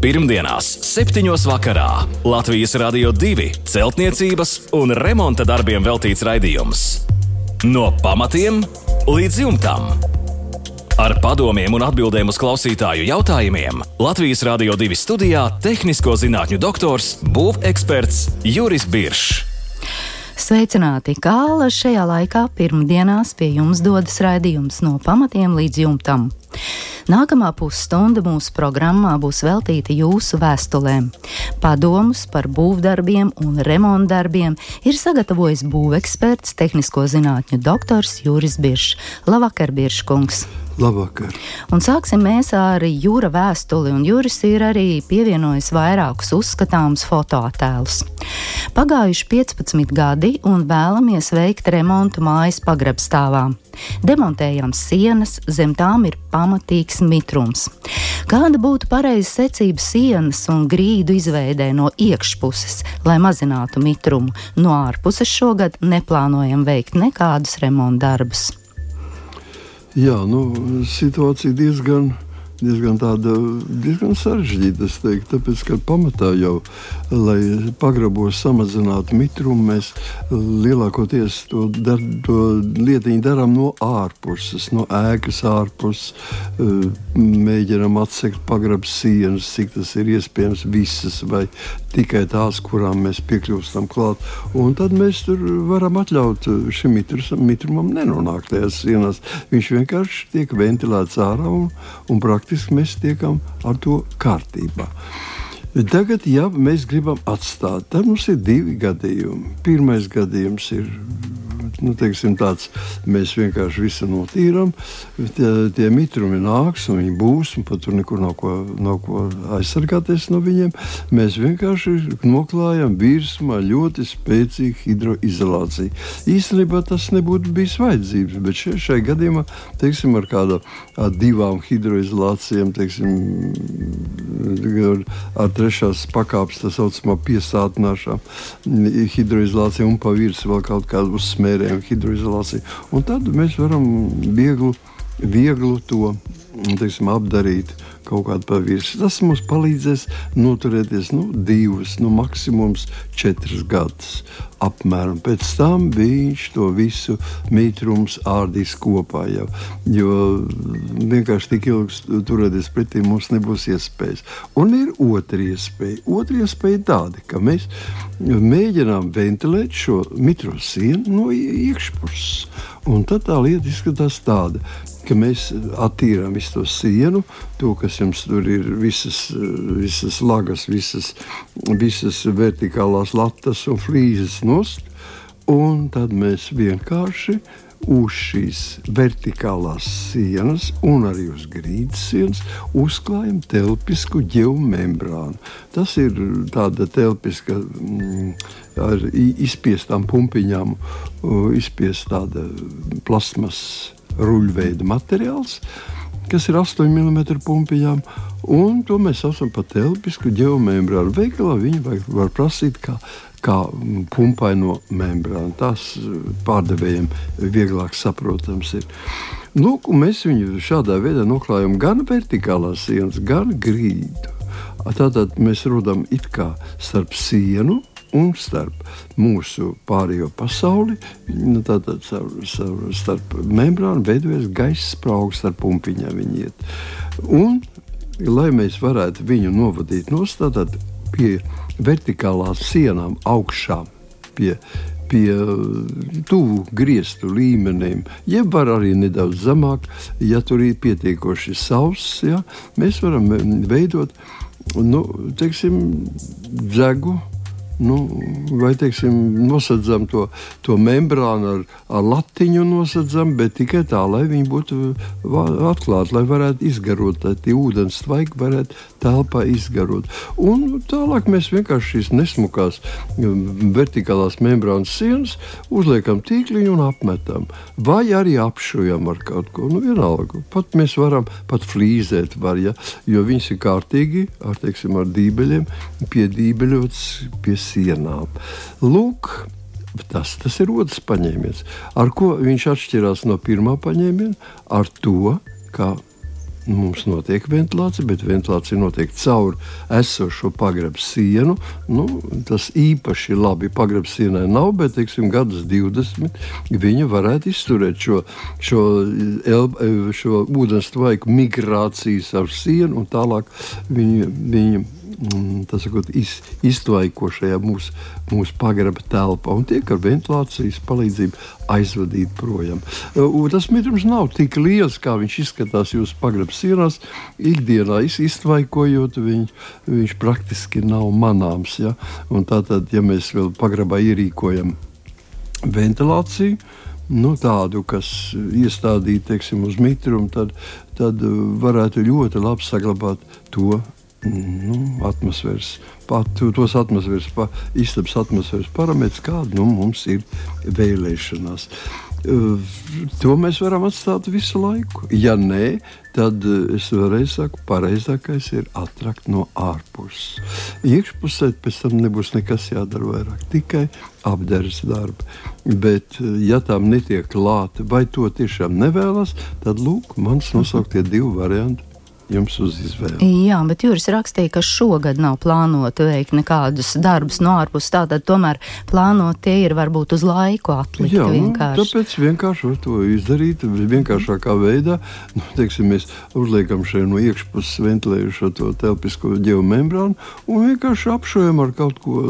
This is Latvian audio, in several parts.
Pirmdienās, 7. vakarā Latvijas Rādio 2 celtniecības un remonta darbiem veltīts raidījums. No pamatiem līdz jumtam. Ar padomiem un atbildēm uz klausītāju jautājumiem Latvijas Rādio 2 studijā - tehnisko zinātņu doktors, būveksperts Juris Biršs. Sveicināti! Kā šajā laikā pirmdienās pie jums dodas raidījums no pamatiem līdz jumtam. Nākamā pusstunda mūsu programmā būs veltīta jūsu vēstulēm. Padomus par būvdarbiem un remontdarbiem ir sagatavojis būveksperts, tehnisko zinātņu doktors Juris Biršs. Labvakar, Birškungs! Labvakar. Un sāksim mēs ar jūra vēstuli, un Juris ir arī pievienojis vairākus uzskatāmus fotoattēlus. Pagājuši 15 gadi, un vēlamies veikt remontu mājas pagrabstāvā. Demontējām sienas, zem tām ir pamatīgs mitrums. Kāda būtu pareiza secība sienas un grīdu izveidē no iekšpuses, lai mazinātu mitrumu? No ārpuses šogad neplānojam veikt nekādus remontu darbus. Jā, nu, situācija diezgan diezgan, tāda, diezgan sarežģīta. Teiktu, tāpēc, ka pamatā jau, lai pagrabos samazinātu mitrumu, mēs lielākoties to, dar, to lietiņu darām no ārpuses, no ēkas ārpuses. Mēģinām atsekt pagrabs sienas, cik tas ir iespējams, visas vai tikai tās, kurām mēs piekļūstam klāt. Un tad mēs tur varam atļaut šim mitrumam nenonākt tajās sienās. Viņš vienkārši tiek ventilēts ārā un, un praktiski praktiski mēs tiekam ar to kārtībā. Tagad, ja mēs gribam atstāt, tad mums ir divi gadījumi. Pirmais gadījums ir nu, teiksim, tāds, mēs vienkārši visu notīrām. Tie, tie mitrumi nāks un viņi būs, un pat tur nekur nav ko, nav ko aizsargāties no viņiem. Mēs vienkārši noklājam virsmā ļoti spēcīgu hidroizolāciju. Īstenībā tas nebūtu bijis vajadzības, bet šai, šai gadījumā, teiksim, ar kādu divām hidroizolācijām, teiksim, ar, trešās pakāpes, tā saucamā piesātināšana hidroizolācija un pa virsmu vēl kaut kādu uzsmērēju iespējama hidroizolācija. Un tad mēs varam vieglu, vieglu to teiksim, apdarīt kaut kādu pavismu. Tas mums palīdzēs noturēties nu, divus, nu, maksimums četrus gadus. Apmēram. Pēc tam viņš to visu mitrums ārdīs kopā. Jau, jo vienkārši tik ilgi turēties pretī mums nebūs iespējas. Un ir otra iespēja. Otra iespēja tāda, ka mēs mēģinām ventilēt šo mitru sienu no iekšpuses. Un tad tā lieta izskatās tāda, ka mēs attīrām visu to sienu, to, kas jums tur ir, visas, visas lagas, visas, visas vertikālās latas un flīzes nost, un tad mēs vienkārši uz šīs vertikālās sienas un arī uz grīdas uzklājam telpisku geomembrānu. Tas ir tāda telpiska mm, ar izspiestām pumpiņām, izspiest tāda plasmas ruļveida materiāls, kas ir 8 mm pumpiņām. Un to mēs saucam par telpisku geomembrānu. Veikalā viņi var, var prasīt, kā, kā pumpaino membrānu. Tas pārdevējiem vieglāk saprotams ir. Lūk, mēs viņu šādā veidā noklājam gan vertikālās sienas, gan grīdu. Tātad mēs rodam it kā starp sienu un starp mūsu pārējo pasauli. Nu, tātad starp, starp membrānu veidojas gaisa spraugs starp pumpiņām. Un, lai mēs varētu viņu novadīt no tātad pie vertikālām sienām augšā, pie, pie tuvu griestu līmenim, jeb var arī nedaudz zemāk, ja tur ir pietiekoši sauss, ja, mēs varam veidot nu, teiksim, dzegu nu, vai teiksim, nosacām to, to membrānu ar, ar latiņu, nosacām, bet tikai tā, lai viņi būtu atklāti, lai varētu izgarot, lai tie ūdens tvaigi varētu telpā izgarot. Un tālāk mēs vienkārši šīs nesmukās vertikālās membrānas sienas uzliekam tīkliņu un apmetam. Vai arī apšujam ar kaut ko. Nu, vienalga. Pat mēs varam pat flīzēt, var, ja, jo viņas ir kārtīgi ar, teiksim, ar dībeļiem, piedībeļots pie sienām. Lūk, tas, tas ir otrs paņēmiens. Ar ko viņš atšķirās no pirmā paņēmiena? Ar to, ka mums notiek ventilācija, bet ventilācija notiek caur esošo pagrabu sienu. Nu, tas īpaši labi pagrabu sienai nav, bet teiksim, gadus 20 viņa varētu izturēt šo, šo, šo ūdens tvaiku migrācijas ar sienu un tālāk viņa. viņa Mm, ir iz, iztvaikošajā mūsu, mūsu pagraba telpā un tiek ar ventilācijas palīdzību aizvadīt projām. Un tas mitrums nav tik liels, kā viņš izskatās jūsu pagraba sienās. Ikdienā iztvaikojot, viņ, viņš praktiski nav manāms. Ja? Tātad, ja mēs vēl pagrabā ierīkojam ventilāciju, nu, tādu, kas iestādīta uz mitrumu, tad, tad varētu ļoti labi saglabāt to nu, atmosfēras, pat, tos atmosfēras, pa, istabas atmosfēras parametrus, kāda nu, mums ir vēlēšanās. To mēs varam atstāt visu laiku. Ja nē, tad es vēlreiz saku, pareizākais ir atrakt no ārpuses. Iekšpusē pēc tam nebūs nekas jādara vairāk, tikai apgādes darbi. Bet, ja tam netiek klāta, vai to tiešām nevēlas, tad lūk, mans nosauktie divi varianti jums uz izvēli. Jā, bet Juris rakstīja, ka šogad nav plānota veikt nekādus darbus no ārpuses. Tātad tomēr plānot tie ir varbūt uz laiku atlikt. Jā, vienkārši. tāpēc vienkārši var to izdarīt vienkāršākā veidā. Nu, teiksim, mēs uzliekam šeit no iekšpuses ventilējušo to telpisko geomembrānu un vienkārši apšojam ar kaut ko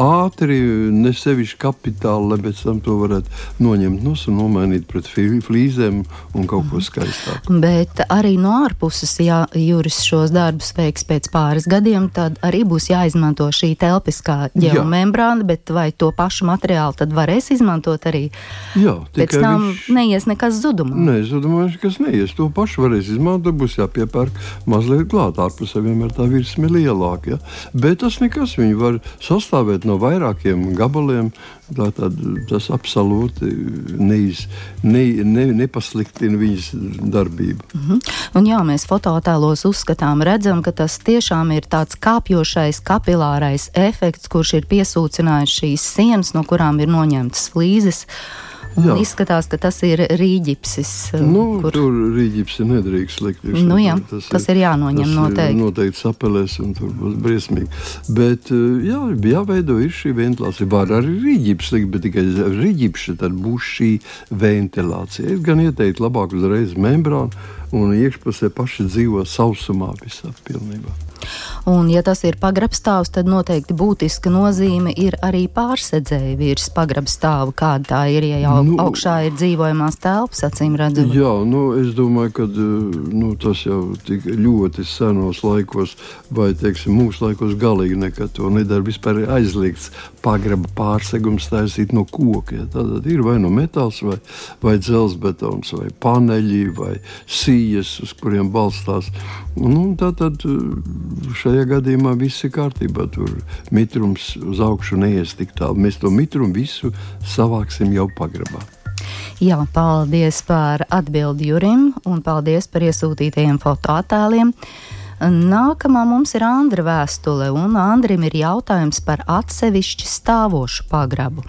ātri, ne sevišķi kapitāli, lai pēc tam to varētu noņemt nos un nomainīt pret flīzēm un kaut ko skaistāku. Bet arī no ārpuses puses, ja Juris šos darbus veiks pēc pāris gadiem, tad arī būs jāizmanto šī telpiskā ģeomembrāna, bet vai to pašu materiālu tad varēs izmantot arī? Jā, pēc tam viņš... neies nekas zudumā. Nē, zudumā nekas neies. To pašu varēs izmantot, būs jāpiepērk mazliet klāt. Ārpusē vienmēr tā virsma ir lielāka. Ja? Bet tas nekas, viņi var sastāvēt no vairākiem gabaliem. Tātad tas absolūti neiz, ne, ne, nepasliktina viņas darbību. Mm -hmm. Un jā, mēs fotoattēlos uzskatām, redzam, ka tas tiešām ir tāds kāpjošais kapilārais efekts, kurš ir piesūcinājis šīs sienas, no kurām ir noņemtas flīzes. Jā. Izskatās, ka tas ir rīģipsis. Uh, nu, kur... Tur rīģipsi nedrīkst likt. Nu, jā, tas, tas ir, ir jānoņem tas noteikti. Ir noteikti sapelēs un tur būs briesmīgi. Bet uh, jā, jāveido ir šī ventilācija. Var arī rīģips likt, bet tikai rīģipši tad būs šī ventilācija. Es gan ieteiktu labāk uzreiz membrānu un iekšpusē paši dzīvo sausumā visā pilnībā. Un, ja tas ir pagrabstāvs, tad noteikti būtiska nozīme ir arī pārsedzēja virs pagrabstāva. Kāda tā ir, ja jau nu, augšā ir dzīvojamās telpas, acīm redzot? Jā, nu, es domāju, ka nu, tas jau tik ļoti senos laikos, vai teiksim, mūsu laikos galīgi nekad to nedara. Vispār ir aizliegts pagraba pārsegums taisīt no koka. Ja? Tad ir vai no metāls, vai, vai dzelzbetons, vai paneļi, vai sijas, uz kuriem balstās. Nu, tā tad šajā gadījumā viss ir kārtībā. Tur mitrums uz augšu neies tik tālu. Mēs to mitrumu visu savāksim jau pagrabā. Jā, paldies par atbildi Jurim un paldies par iesūtītajiem fotoattēliem. Nākamā mums ir Andra vēstule, un Andrim ir jautājums par atsevišķi stāvošu pagrabu.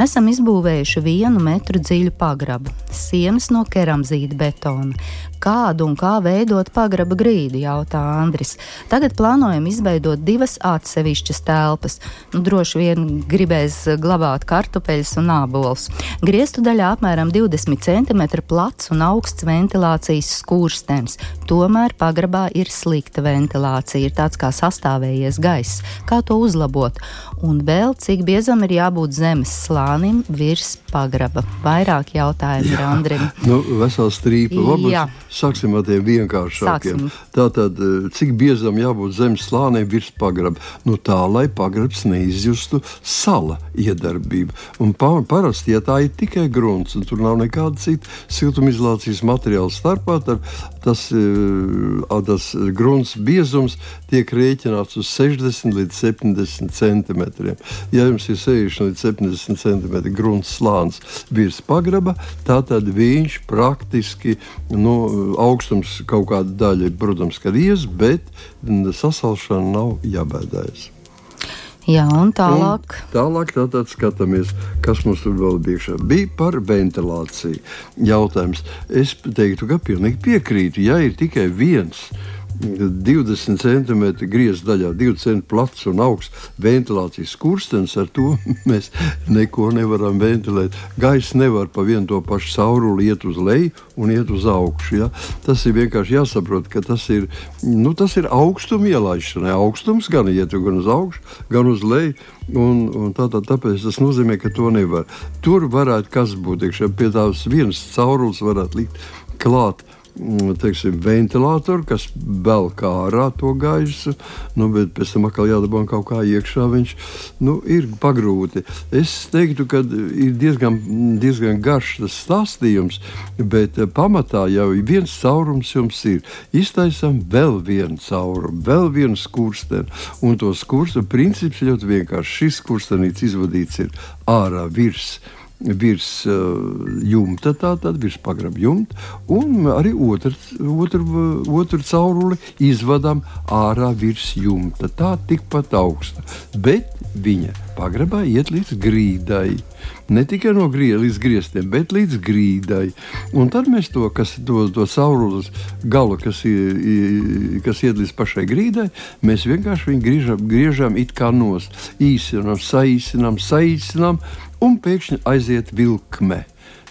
Esam izbūvējuši vienu metru dziļu pagrabu, sienas no keramzīta betona, kādu un kā veidot pagraba grīdu, jautā Andris. Tagad plānojam izveidot divas atsevišķas telpas. Nu, droši vien gribēs glabāt kartupeļus un ābolus. Griestu daļā apmēram 20 cm plats un augsts ventilācijas skūrstenis. Tomēr pagrabā ir slikta ventilācija, ir tāds kā sastāvējies gaiss. Kā to uzlabot? Un vēl cik biezam ir jābūt zemes slānim virs pagraba? Vairāk jautājumu ir Andrim. Nu, vesela strīpa. Varbūt Sāksim ar tiem vienkāršākiem. Tātad, eh, cik biezam jābūt zemes slānim virs pagraba? Nu, tā, lai pagrabs neizjustu sala iedarbību. Un parasti, ja tā ir tikai grunts, un tur nav nekāda cita siltumizolācijas materiāla starpā, tad tas, eh, tas grunts biezums tiek rēķināts uz 60 līdz 70 centimetriem. Ja jums ir 60 līdz 70 centimetri grunts slānis virs pagraba, tad viņš praktiski nu, augstums kaut kāda daļa, protams, ka ies, bet sasalšana nav jābēdājas. Jā, un tālāk. Un tālāk tātad skatāmies, kas mums tur vēl bija. Bija par ventilāciju jautājums. Es teiktu, ka pilnīgi piekrītu. Ja ir tikai viens 20 cm griezta daļā, 2 cm plats un augsts ventilācijas skurstenis. Ar to mēs neko nevaram ventilēt. Gaisa nevar pa vienu to pašu cauruli iet uz leju un iet uz augšu. Ja? Tas ir vienkārši jāsaprot, ka tas ir, nu, tas ir augstuma ielaišanai. Augstums gan iet gan uz augšu, gan uz leju. Un, un tā, tā, tāpēc tas nozīmē, ka to nevar. Tur varētu kas būt iekšā, pie tās vienas caurules varētu likt klāt teiksim, ventilatoru, kas velk ārā to gaisu, nu, bet pēc tam atkal jādabūna kaut kā iekšā. Viņš nu, ir pagrūti. Es teiktu, ka ir diezgan, diezgan garš tas stāstījums, bet eh, pamatā jau viens caurums jums ir. Iztaisām vēl vienu caurumu, vēl vienu skursteni. Un to skursteni princips ļoti vienkārši. Šis skurstenīts izvadīts ir ārā virs virs uh, jumta, tātad virs pagraba jumta, un arī otru, otru, otru cauruli izvadām ārā virs jumta. Tā tikpat augsta, bet viņa pagrabā iet līdz grīdai. Ne tikai no griezt, līdz griestiem, bet līdz grīdai. Un tad mēs to, kas, to, to caurules galu, kas, ir, kas iet līdz pašai grīdai, mēs vienkārši viņu griežam, griežam it kā nost. Īsinām, saīsinām, saīsinām, un pēkšņi aiziet vilkme.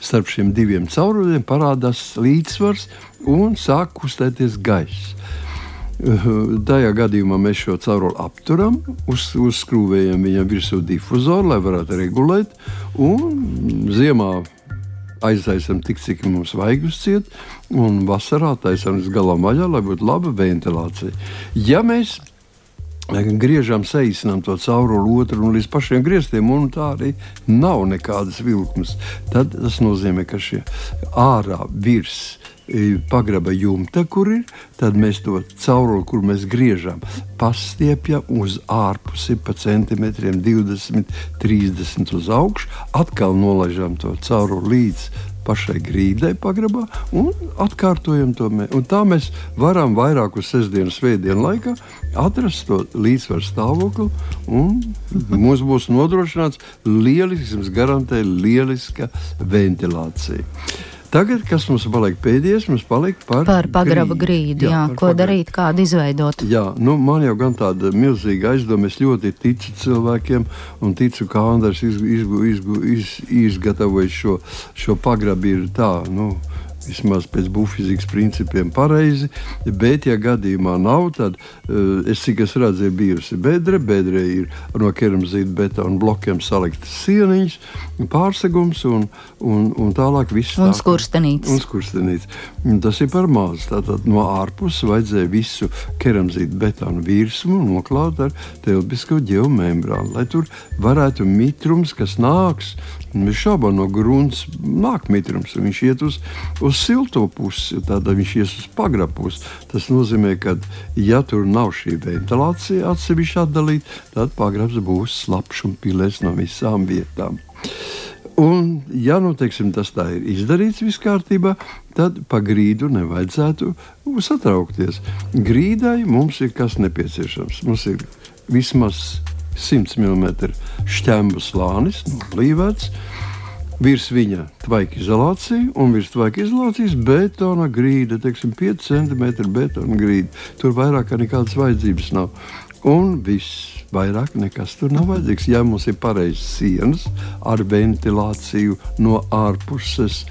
Starp šiem diviem cauruļiem parādās līdzsvars un sāk kustēties gaiss. Tajā gadījumā mēs šo cauruli apturam, uz, uzskrūvējam viņam virsū difuzoru, lai varētu regulēt. Ziemā aiztaisām tik, cik mums vajag uz ciet, un vasarā taisām līdz galam vaļā, lai būtu laba ventilācija. Ja mēs griežam, saīsinām to cauruli otru un līdz pašiem grieztiem, un tā arī nav nekādas vilkmes. Tad tas nozīmē, ka šie ārā virs e, pagraba jumta, kur ir, tad mēs to cauruli, kur mēs griežam, pastiepjam uz ārpusi pa centimetriem 20, 30 uz augšu, atkal nolaižam to cauruli līdz pašai grīdai pagrabā un atkārtojam to. Mē. Un tā mēs varam vairāku sestdienu, svētdienu laikā atrast to līdzsvaru stāvokli mums būs nodrošināts lielisks, garantē lieliska ventilācija. Tagad, kas mums paliek pēdējais, mums paliek par, par pagraba grīdu. Jā, jā, ko pagraba. darīt, kādu izveidot? Jā, nu, man jau gan tāda milzīga aizdoma. Es ļoti ticu cilvēkiem un ticu, ka Andris iz, iz, iz, iz, izgatavojis šo, šo pagrabu. Ir tā, nu, vismaz pēc buļbuļsāģijas principiem pareizi. Bet, ja gadījumā nav, tad uh, es cik es redzēju, bijusi bedre. Bedre ir no keramzīta betona blokiem saliktas sieniņas, pārsegums un, un, un tālāk viss tāds - skurstenīts. Un skurstenīts. Tas ir par maz. Tātad no ārpuses vajadzēja visu keramzīta betonu virsmu noklāt ar telpisko ģeomembrānu, lai tur varētu mitrums, kas nāks Bez šaubām no grunts nāk mitrums, un viņš iet uz, uz silto pusi, tad viņš ies uz pagrabu pusi. Tas nozīmē, ka, ja tur nav šī ventilācija atsevišķi atdalīta, tad pagrabs būs slapjš un pilēs no visām vietām. Un, ja nu, teiksim, tas tā ir izdarīts viss kārtībā, tad pa grīdu nevajadzētu satraukties. Grīdai mums ir kas nepieciešams. Mums ir vismaz 100 mm šķembu slānis, noplīvēts. Virs viņa tvaika izolācija un virs tvaika izolācijas betona grīda, teiksim, 5 cm betona grīda. Tur vairāk nekādas vajadzības nav. Un viss vairāk nekas tur nav vajadzīgs. Ja mums ir pareizas sienas ar ventilāciju no ārpuses,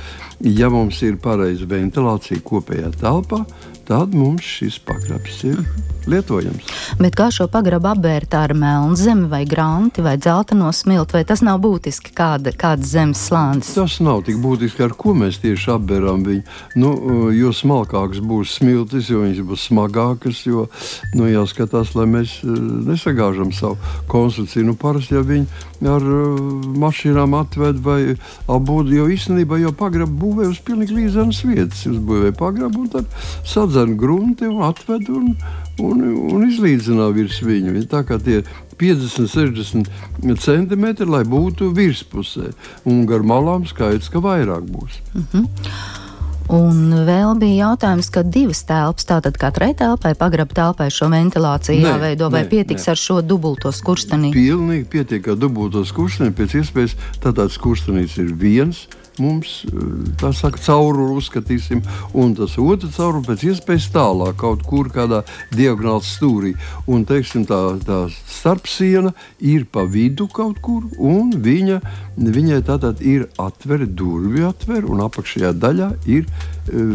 ja mums ir pareiza ventilācija kopējā telpā, tad mums šis pagrabs ir lietojams. Bet kā šo pagrabu apbērt ar melnu zemi vai granti vai dzelteno smilti, vai tas nav būtiski kāda, kāda zemes slānis? Tas nav tik būtiski, ar ko mēs tieši apbēram viņu. Nu, jo smalkāks būs smiltis, jo viņas būs smagākas, jo nu, jāskatās, lai mēs eh, nesagāžam savu konstrukciju. Nu, parasti jau viņi ar uh, mašīnām atved vai apbūdi, jo īstenībā jau pagrabu būvē uz pilnīgi līdzenas vietas. Uzbūvē pagrabu un tad sadzen grunti un atved un un, un izlīdzināja virs viņu. Tā kā tie 50, 60 centimetri, lai būtu virspusē, un gar malām skaidrs, ka vairāk būs. Mm -hmm. Un vēl bija jautājums, ka divas telpas, tātad katrai telpai, pagraba telpai šo ventilāciju nē, jāveido, vai nē, pietiks nē. ar šo dubulto skursteni? Pilnīgi pietiek ar dubulto skursteni, pēc iespējas tāds skurstenis ir viens mums tā saka, cauruli uzskatīsim, un tas otrs cauruli pēc iespējas tālāk, kaut kur kādā diagonālā stūrī. Un teiksim, tā, tā starpsiena ir pa vidu kaut kur, un viņa, viņai tātad ir atvere, durvju atvere, un apakšējā daļā ir.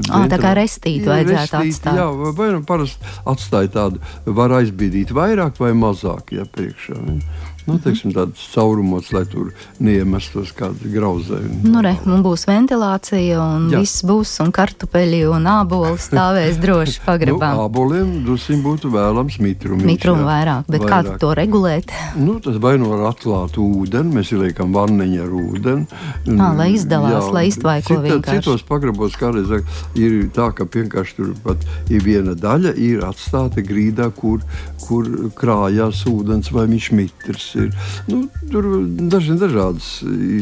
À, tā kā restīti vajadzētu restīti, atstāt. Jā, vai nu parasti atstāja tādu, var aizbīdīt vairāk vai mazāk, ja priekšā. Ja nu, teiksim, tāds caurumos, lai tur neiemestos kādi grauzēji. Nu, re, un būs ventilācija, un Jā. viss būs, un kartupeļi un āboli stāvēs droši pagrabā. nu, āboliem dusim būtu vēlams mitrums. Mitrumu vairāk, bet vairāk. kā to regulēt? Nu, tas vai no ar atklātu ūdeni, mēs ieliekam vanniņu ar ūdeni. À, lai izdalās, jā, lai iztvaiko cita, vienkārši. Citos pagrabos kādreiz ir tā, ka vienkārši tur pat ir viena daļa, ir atstāta grīdā, kur, kur krājās ūdens vai viņš mitrs ir. Nu, tur daži dažādas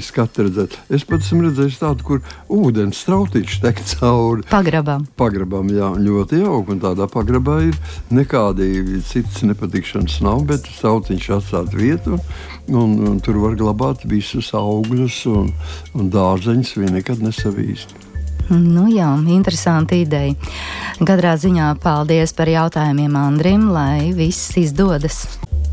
skati redzēt. Es pat esmu redzējis tādu, kur ūdens strautiņš tek cauri. Pagrabam. Pagrabam, jā, ļoti jauki. Un tādā pagrabā ir nekādi citas nepatikšanas nav, bet strautiņš atstāt vietu. Un, un tur var glabāt visus augļus un, un dārzeņus. Viņi nekad nesavīst. Nu jā, interesanti ideja. Katrā ziņā paldies par jautājumiem Andrim, lai viss izdodas.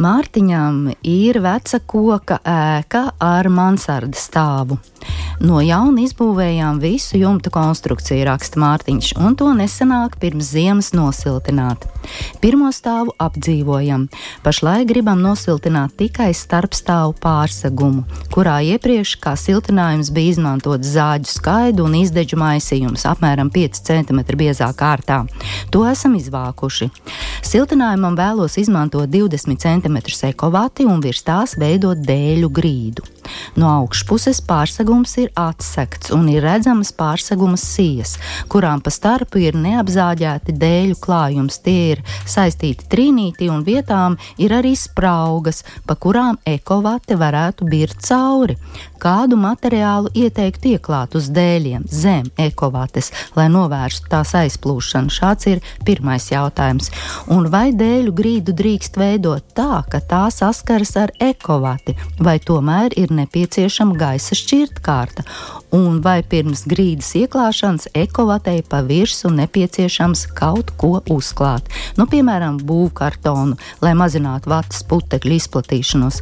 Mārtiņām ir veca koka ēka ar mansardas stāvu. No jauna izbūvējām visu jumta konstrukciju, raksta Mārtiņš, un to nesenāk pirms ziemas nosiltināt. Pirmo stāvu apdzīvojam. Pašlaik gribam nosiltināt tikai starpstāvu pārsegumu, kurā iepriekš kā siltinājums bija izmantots zāģu skaidu un izdeģu maisījums apmēram 5 cm biezā kārtā. To esam izvākuši. Siltinājumam vēlos izmantot 20 cm ekovati un virs tās veidot dēļu grīdu. No augšpuses pārsegums ir atsekts un ir redzamas pārseguma sijas, kurām pa starpu ir neapzāģēti dēļu klājums. Tie ir saistīti trīnīti un vietām ir arī spraugas, pa kurām ekovate varētu birt cauri. Kādu materiālu ieteikt ieklāt uz dēļiem zem ekovates, lai novērstu tās aizplūšanu? Šāds ir pirmais jautājums. Un vai dēļu grīdu drīkst veidot tā, ka tā saskaras ar ekovati, vai tomēr ir nepieciešama gaisa šķirtkārta, un vai pirms grīdas ieklāšanas ekovatei pa virsmu nepieciešams kaut ko uzklāt, nu, piemēram, būvkartonu, lai mazinātu vatas putekļu izplatīšanos.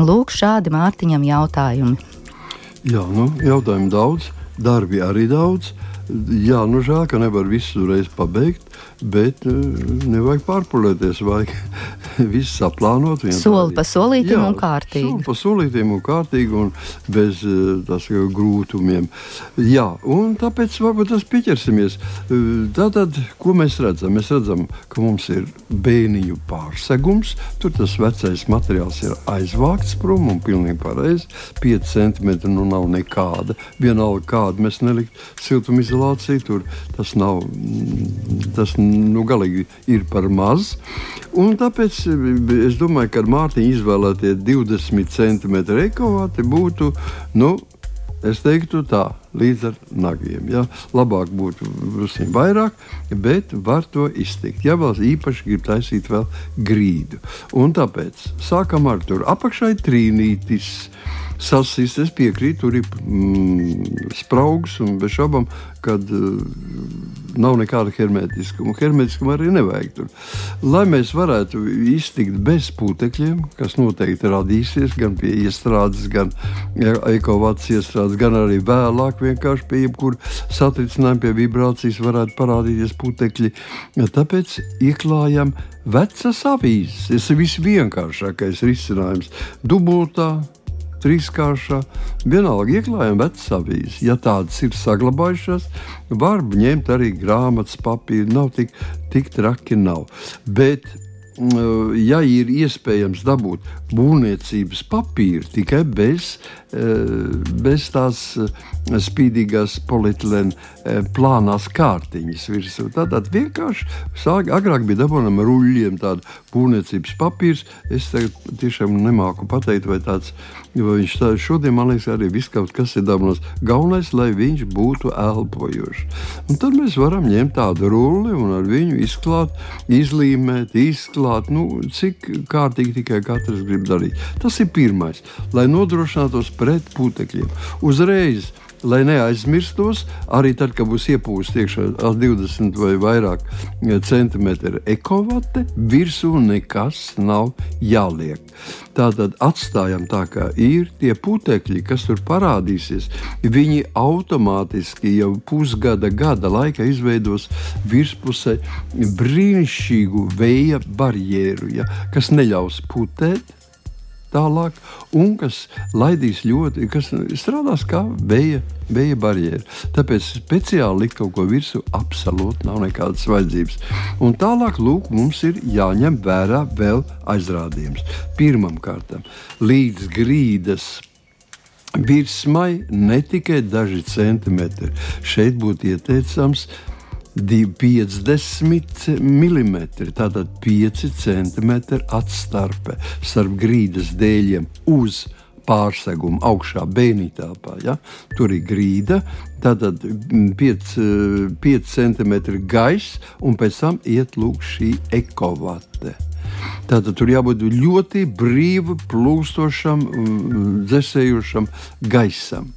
Lūk, šādi Mārtiņam jautājumi. Jā, nu, jautājumu daudz, darbi arī daudz. Jā, nu žēl, ka nevar visu reizi pabeigt, bet uh, nevajag pārpūlēties. Vajag viss saplānot. Soli pa solītam jā, un kārtīgi. Soli pa solītam un kārtīgi un bez uh, tas, grūtumiem. Jā, un tāpēc varbūt tas pieķersimies. Uh, tātad, ko mēs redzam? Mēs redzam, ka mums ir bēniņu pārsegums. Tur tas vecais materiāls ir aizvākts prom un pilnīgi pareizi. 5 centimetri nu nav nekāda. Vienalga kāda mēs nelikt siltumizolāciju. Tur tas nav, tas nu, galīgi ir par maz. Un tāpēc es domāju, ka Mārtiņa izvēlētie 20 centimetri ekovāti būtu. Nu, Es teiktu tā, līdz ar nagiem. Ja? Labāk būtu drusku vairāk, bet var to iztikt. Ja vēl īpaši grib taisīt vēl grīdu. Un tāpēc sākam ar to apakšai trīnītis sasist. Es piekrītu, tur ir mm, spraugs un bez šaubām, kad uh, nav nekāda hermetiskuma. Hermetiskuma arī nevajag tur. Lai mēs varētu iztikt bez putekļiem, kas noteikti radīsies gan pie iestrādes, gan ekovācijas iestrādes, gan arī vēlāk vienkārši pie jebkura satricinājuma, pie vibrācijas varētu parādīties putekļi. Tāpēc ieklājam vecas avīzes. Tas ir visvienkāršākais risinājums. Dubultā trīskāršā. Vienalga ieklājam vecas avīzes. Ja tādas ir saglabājušās, var ņemt arī grāmatas papīru. Nav tik, tik traki nav. Bet ja ir iespējams dabūt būvniecības papīru tikai bez, bez tās spīdīgās polietilēna plānās kārtiņas virsū. Tātad vienkārši sāk, agrāk bija dabūjama ruļļiem tāda būvniecības papīrs. Es tiešām nemāku pateikt, vai tāds vai viņš tā šodien, man liekas, arī viss kaut kas ir dabūjams. Galvenais, lai viņš būtu elpojošs. Un tad mēs varam ņemt tādu rulli un ar viņu izklāt, izlīmēt, izklāt, nu, cik kārtīgi tikai katrs grib darīt. Tas ir pirmais, lai nodrošinātos pret putekļiem. Uzreiz lai neaizmirstos, arī tad, kad būs iepūsta iekšā 20 vai vairāk centimetru ekovate, virsū nekas nav jāliek. Tātad atstājam tā, kā ir tie putekļi, kas tur parādīsies. Viņi automātiski jau pusgada, gada laikā izveidos virspusē brīnišķīgu vēja barjeru, ja, kas neļaus putēt tālāk, un kas laidīs ļoti, kas strādās kā vēja, vēja barjera. Tāpēc speciāli likt kaut ko virsū absolūti nav nekādas vajadzības. Un tālāk, lūk, mums ir jāņem vērā vēl aizrādījums. Pirmkārt, līdz grīdas virsmai ne tikai daži centimetri. Šeit būtu ieteicams 50 mm, tātad 5 cm atstarpe starp grīdas dēļiem uz pārsegumu augšā bēnītāpā. Ja? Tur ir grīda, tātad 5, 5 cm gaisa, un pēc tam iet lūk šī ekovate. Tātad tur jābūt ļoti brīvi plūstošam, dzēsējošam gaisam.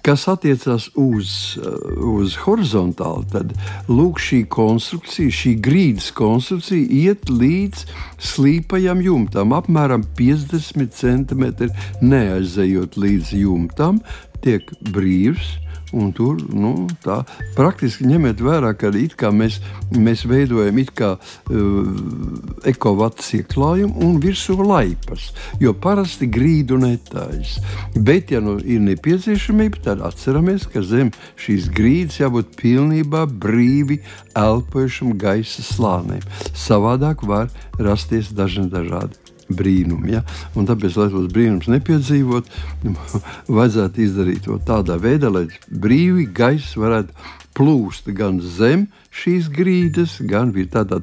Kas attiecas uz, uz horizontāli, tad lūk, šī konstrukcija, šī grīdas konstrukcija iet līdz slīpajam jumtam, apmēram 50 cm neaizejot līdz jumtam, tiek brīvs Un tur nu, tā, praktiski ņemiet vērā, ka mēs, mēs veidojam kā, uh, ekovats ieklājumu un virsū laipas, jo parasti grīdu netājas. Bet, ja nu ir nepieciešamība, tad atceramies, ka zem šīs grīdas jābūt pilnībā brīvi elpojušam gaisa slānim. Savādāk var rasties dažni dažādi brīnumi. Ja? Un tāpēc, lai tos brīnumus nepiedzīvotu, vajadzētu izdarīt to tādā veidā, lai brīvi gaiss varētu plūst gan zem šīs grīdas, gan arī tādā,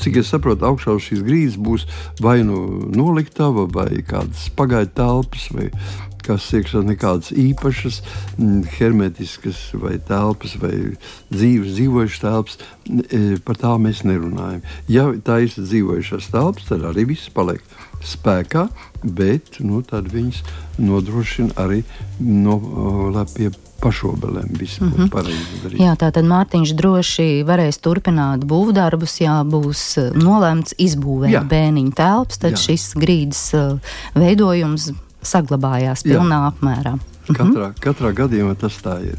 cik es saprotu, augšā uz šīs grīdas būs vai nu noliktava, vai kādas pagaidu telpas, vai kas iekšā nekādas īpašas, mm, hermetiskas vai telpas, vai dzīves, dzīvojušas telpas, e, par tām mēs nerunājam. Ja tā ir dzīvojušas telpas, tad arī viss paliek spēkā, bet nu, tad viņas nodrošina arī no, pie pašobelēm viss mm -hmm. Jā, tā tad Mārtiņš droši varēs turpināt būvdarbus, ja būs e, nolēmts izbūvēt bēniņu telpas, tad Jā. šis grīdas uh, veidojums saglabājās pilnā Jā. apmērā. Katrā, mhm. katrā gadījumā tas tā ir.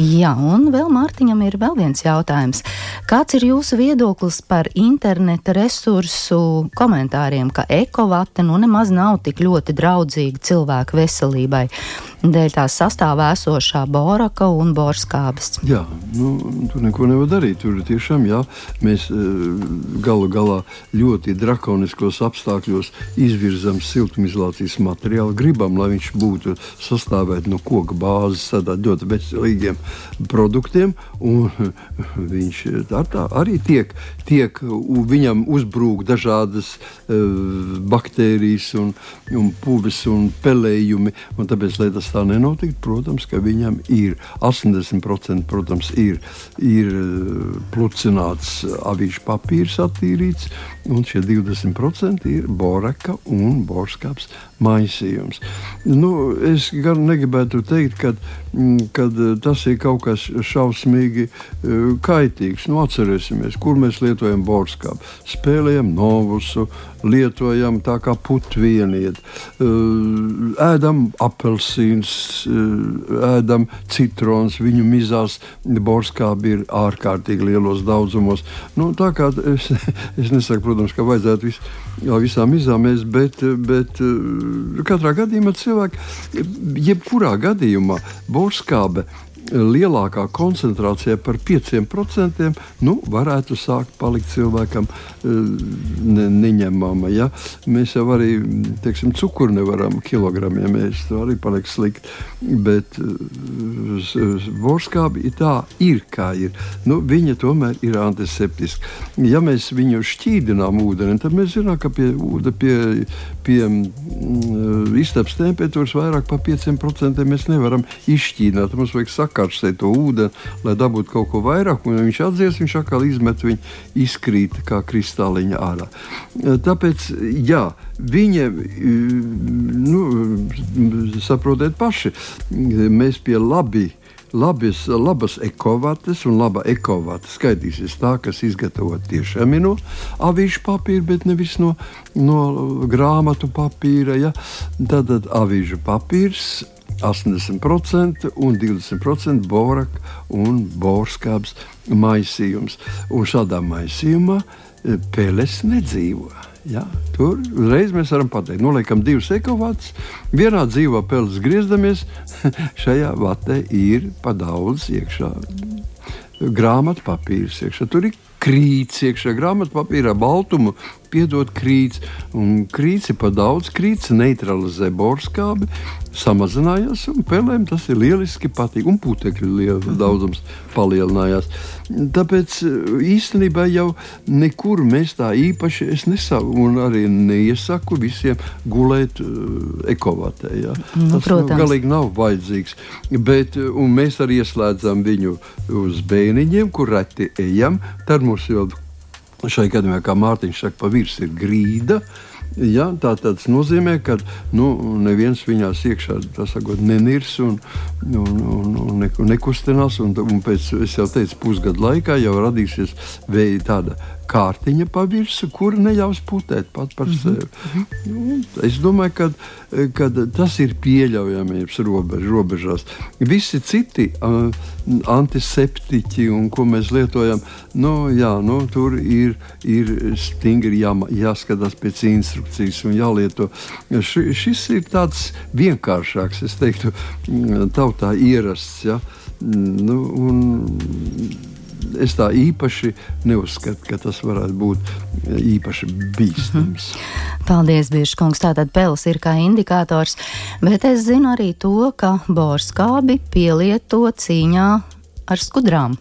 Jā, un vēl Mārtiņam ir vēl viens jautājums. Kāds ir jūsu viedoklis par interneta resursu komentāriem, ka ekovate nu nemaz nav tik ļoti draudzīga cilvēku veselībai? dēļ tās sastāvā esošā boraka un borskābes. Jā, nu, tur neko nevar darīt. Tur tiešām jā, mēs eh, galu galā ļoti drakoniskos apstākļos izvirzam siltumizolācijas materiālu. Gribam, lai viņš būtu sastāvēt no koka bāzes, tādām ļoti veselīgiem produktiem. Viņš tā, tā arī tiek, tiek viņam uzbrūk dažādas uh, baktērijas un, un puvis un pelējumi. Un tāpēc, lai tas tā nenotiktu, protams, ka viņam ir 80% protams, ir, ir eh, plucināts avīžu papīrs attīrīts, un šie 20% ir boraka un borskāps maisījums. Nu, es gan negribētu teikt, ka mm, tas ir kaut kas šausmīgi uh, kaitīgs. Nu, atcerēsimies, kur mēs lietojam borskāpu. Spēlējam novusu, lietojam tā kā putvieniet, uh, ēdam apelsīns, uh, ēdam citrons, viņu mizās borskābi ir ārkārtīgi lielos daudzumos. Nu, tā kā es, es nesaku, protams, ka vajadzētu vis, visām izāmēs, bet, bet katrā gadījumā cilvēki, jebkurā gadījumā, borskābe lielākā koncentrācijā par 5%, nu, varētu sākt palikt cilvēkam ne, neņemama. Ja? Mēs jau arī teiksim, cukuru nevaram kilogramiem ēst, tas arī paliek slikti. Bet borskābi ir tā, ir kā ir. Nu, viņa tomēr ir antiseptiska. Ja mēs viņu šķīdinām ūdeni, tad mēs zinām, ka pie, pie, pie mm, istabas temperatūras vairāk par 5% mēs nevaram izšķīdināt. Mums vajag sakārtot to ūdeni, lai dabūtu kaut ko vairāk, un viņš atdzies, viņš atkal izmet viņu, izkrīt kā kristāliņa ārā. Tāpēc, jā, Viņa, nu, saprotiet, paši, mēs pie labi labas, labas ekovates un laba ekovata skaitīsies tā, kas izgatavot tiešām no avīžu papīra, bet nevis no, no grāmatu papīra. Ja? Tad, tad avīžu papīrs 80% un 20% boraka un borskābs maisījums. Un šādā maisījumā eh, peles nedzīvo. Ja, tur uzreiz mēs varam pateikt, noliekam divus ekovātus, vienā dzīvo peles griezdamies, šajā vatē ir pa daudz iekšā grāmatu papīrs. Iekšā. Tur ir krīts iekšā grāmatā papīrā, baltumu piedod krīts. Un krīts ir par daudz, krīts neutralizē borskābi, samazinājās un pelēm tas ir lieliski patīk. Un putekļu liela, mhm. daudzums palielinājās. Tāpēc īstenībā jau nekur mēs tā īpaši nesaku un arī neiesaku visiem gulēt uh, ekovatē. Ja. Nu, tas nu, galīgi nav vajadzīgs. Bet, mēs arī ieslēdzam viņu uz bēniņiem, kur reti ejam. Tad mums jau šai gadījumā, kā Mārtiņš saka, pa virsmu ir grīda. Ja, tā tas nozīmē, ka nu, neviens viņās iekšā sakot, nenirs un, un, un, un ne, nekustinās. Un, un pēc, jau teicu, pusgadu laikā jau radīsies tāda kārtiņa pa virsmu, kur neļaus putēt pat par mm -hmm. sevi. Nu, es domāju, ka, ka tas ir pieļaujamības robež, robežās. Visi citi uh, antiseptiķi, un ko mēs lietojam, nu, jā, nu, tur ir, ir stingri jā, jāskatās pēc instrukcijas un jālieto. Š, šis ir tāds vienkāršāks, es teiktu, tautā ierasts. Ja? Nu, un, es tā īpaši neuzskatu, ka tas varētu būt īpaši bīstams. Mhm. Paldies, Biržkungs. Tātad pels ir kā indikators, bet es zinu arī to, ka borskābi pielieto cīņā ar skudrām.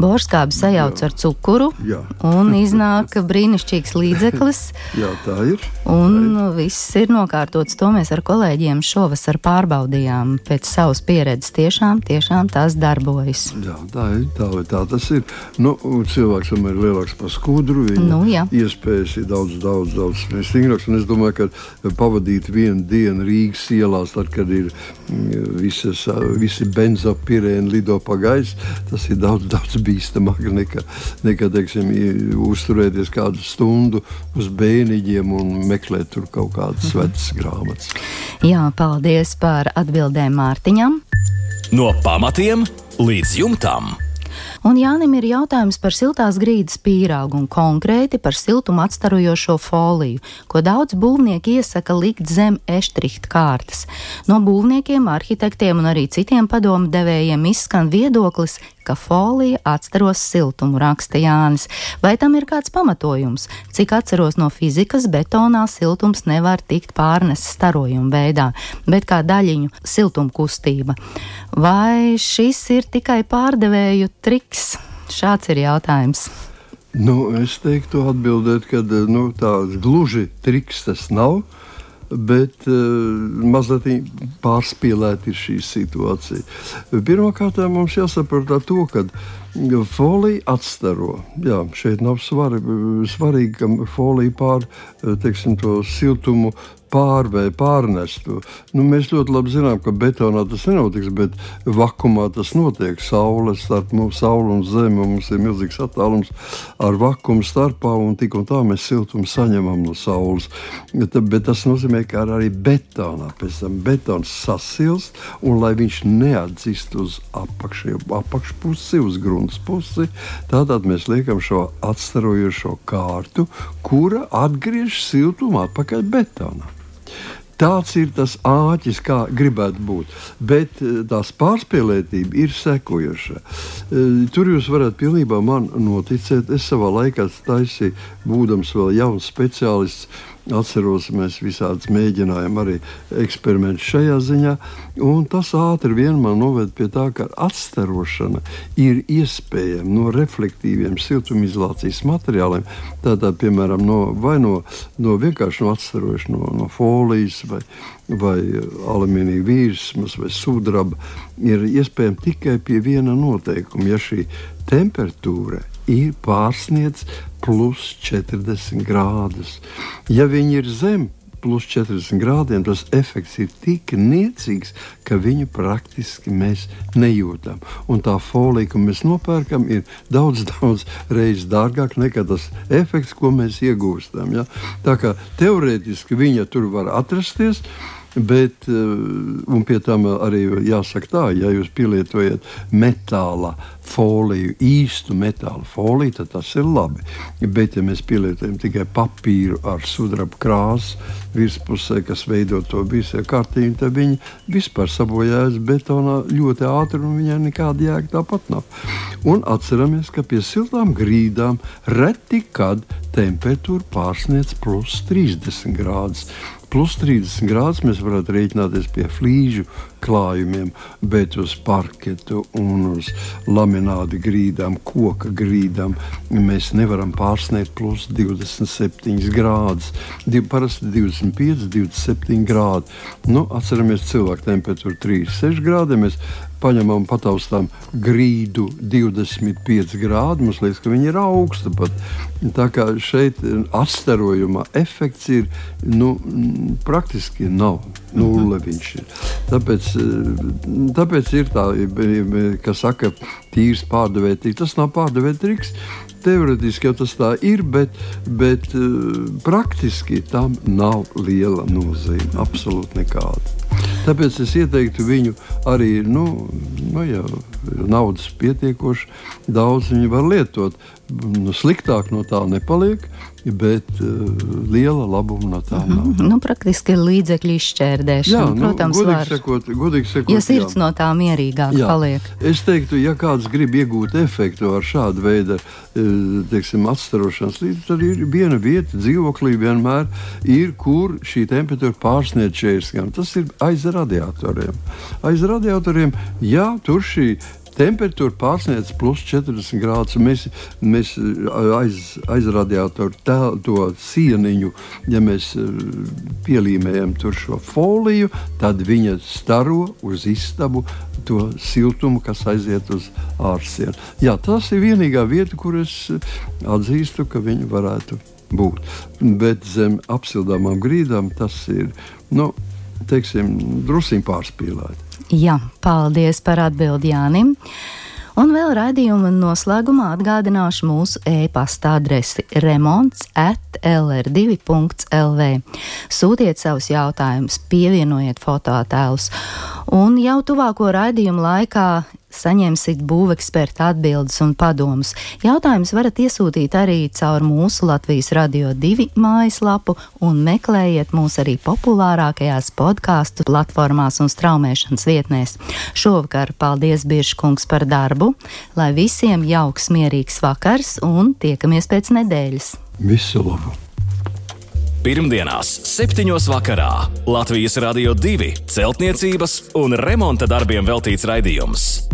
Borskābi sajauc jā. ar cukuru jā. un iznāk brīnišķīgs līdzeklis. jā, tā ir. Un tā ir. viss ir nokārtots. To mēs ar kolēģiem šovasar pārbaudījām. Pēc savas pieredzes tiešām, tiešām tās darbojas. Jā, tā ir. Tā, tā tas ir. Nu, cilvēks tomēr ir lielāks par skudru. Nu, jā. iespējas ir daudz, daudz, daudz stingrākas. Es domāju, ka pavadīt vienu dienu Rīgas ielās, tad, kad ir mm, visas, visi benzopirēni lido pa gaisu, tas ir daudz daudz bīstamāk nekā, nekā teiksim, uzturēties kādu stundu uz bēniņiem un meklēt tur kaut kādas mhm. vecas grāmatas. Jā, paldies par atbildēm Mārtiņam. No pamatiem līdz jumtam. Un Jānim ir jautājums par siltās grīdas pīrāgu un konkrēti par siltumu atstarojošo foliju, ko daudz būvnieki iesaka likt zem eštrihta kārtas. No būvniekiem, arhitektiem un arī citiem padomu devējiem izskan viedoklis, ka folija atstaros siltumu, raksta Jānis. Vai tam ir kāds pamatojums? Cik atceros no fizikas, betonā siltums nevar tikt pārnests starojuma veidā, bet kā daļiņu siltumkustība. Vai šis ir tikai pārdevēju triks? Šāds ir jautājums. Nu, es teiktu, atbildēt, ka nu, tāds gluži triks tas nav. Bet uh, mazliet pārspīlēta ir šī situācija. Pirmkārt, mums jāsaprot to, ka folija atstaro. Jā, šeit nav svari, svarīgi, ka folija pār teiksim, to siltumu pārvēja, pārnestu. Nu, mēs ļoti labi zinām, ka betonā tas nenotiks, bet vakumā tas notiek. Saule starp mums, saule un zeme, mums ir milzīgs attālums ar vakumu starpā, un tik un tā mēs siltumu saņemam no saules. Bet, bet tas nozīmē, ka arī betonā pēc tam betons sasilst, un lai viņš neatdzist uz apakšu, apakšpusi, uz grunts pusi, tātad mēs liekam šo atstarojošo kārtu, kura atgriež siltumu atpakaļ betonā. Tāds ir tas āķis, kā gribētu būt. Bet eh, tās pārspīlētība ir sekojoša. Eh, tur jūs varat pilnībā man noticēt. Es savā laikā taisīju, būdams vēl jauns speciālists Atceros, mēs visādus mēģinājām arī eksperimentus šajā ziņā, tas ātri vien man noved pie tā, ka atstarošana ir iespējama no reflektīviem siltumizolācijas materiāliem, tātad, piemēram, no, vai no, no vienkārši no atstarošana no, no folijas vai, vai alumīnija virsmas vai sudraba, ir iespējama tikai pie viena noteikuma, ja šī temperatūra ir pārsniedz plus 40 grādus. Ja viņi ir zem plus 40 grādiem, tas efekts ir tik niecīgs, ka viņu praktiski mēs nejūtam. Un tā folija, ko mēs nopērkam, ir daudz, daudz reizes dārgāka nekā tas efekts, ko mēs iegūstam. Ja? Tā kā teorētiski viņa tur var atrasties. Bet, un pie tam arī jāsaka tā, ja jūs pielietojat metāla foliju, īstu metāla foliju, tad tas ir labi. Bet, ja mēs pielietojam tikai papīru ar sudraba krāsu virspusē, kas veido to visu kārtību, tad viņi vispār sabojājas betonā ļoti ātri un viņai nekāda jēga tāpat nav. Un atceramies, ka pie siltām grīdām reti kad temperatūra pārsniedz plus 30 grādus plus 30 grādus mēs varētu rēķināties pie flīžu klājumiem, bet uz parketu un uz laminātu grīdām, koka grīdām mēs nevaram pārsniegt plus 27 grādus. Parasti 25, 27 grādi. Nu, atceramies, cilvēka temperatūra 36 grādi. Mēs paņemam pataustām grīdu 25 grādi, mums liekas, ka viņi ir augsti. Pat. Tā kā šeit astarojuma efekts ir nu, praktiski nav. Nulle viņš ir. Tāpēc, tāpēc ir tā, kas saka, tīrs pārdevētības. Tas nav pārdevētības. Teorētiski jau tas tā ir, bet, bet praktiski tam nav liela nozīme. Absolūti nekāda. Tāpēc es ieteiktu viņu arī, nu, nu ja naudas pietiekoši daudz, viņi var lietot. Nu, sliktāk no tā nepaliek, bet uh, liela labuma no tā nav. Mm -hmm. nu, praktiski līdzekļu izšķērdēšana. Jā, nu, protams, godīgi sakot, godīgi sakot, ja sirds jā. no tā mierīgāk jā. paliek. Es teiktu, ja kāds grib iegūt efektu ar šādu veidu eh, teiksim, atstarošanas līdzi, tad ir viena vieta dzīvoklī vienmēr ir, kur šī temperatūra pārsniedz 40 gadus. Tas ir aiz radiatoriem. Aiz radiatoriem, jā, tur šī temperatūra pārsniedz plus 40 grādus. Mēs, mēs aiz, aiz radiatoru tā, to sieniņu, ja mēs pielīmējam tur šo foliju, tad viņa staro uz istabu to siltumu, kas aiziet uz ārsienu. Jā, tas ir vienīgā vieta, kur es atzīstu, ka viņi varētu būt. Bet zem apsildāmām grīdām tas ir. Nu, teiksim, druskuļi pārspīlēti. Jā, paldies par atbildi Jānim. Un vēl raidījuma noslēgumā atgādināšu mūsu e-pasta adresi remonds at lr2.lv. Sūtiet savus jautājumus, pievienojiet fotoattēlus, un jau tuvāko raidījumu laikā saņemsiet būveksperta atbildes un padomus. Jautājumus varat iesūtīt arī caur mūsu Latvijas Radio 2 mājaslapu un meklējiet mūs arī populārākajās podkāstu platformās un straumēšanas vietnēs. Šovakar paldies Biržkungs par darbu, lai visiem jauks mierīgs vakars un tiekamies pēc nedēļas. Visu labu! Pirmdienās, 7. vakarā Latvijas Rādio 2 celtniecības un remonta darbiem veltīts raidījums.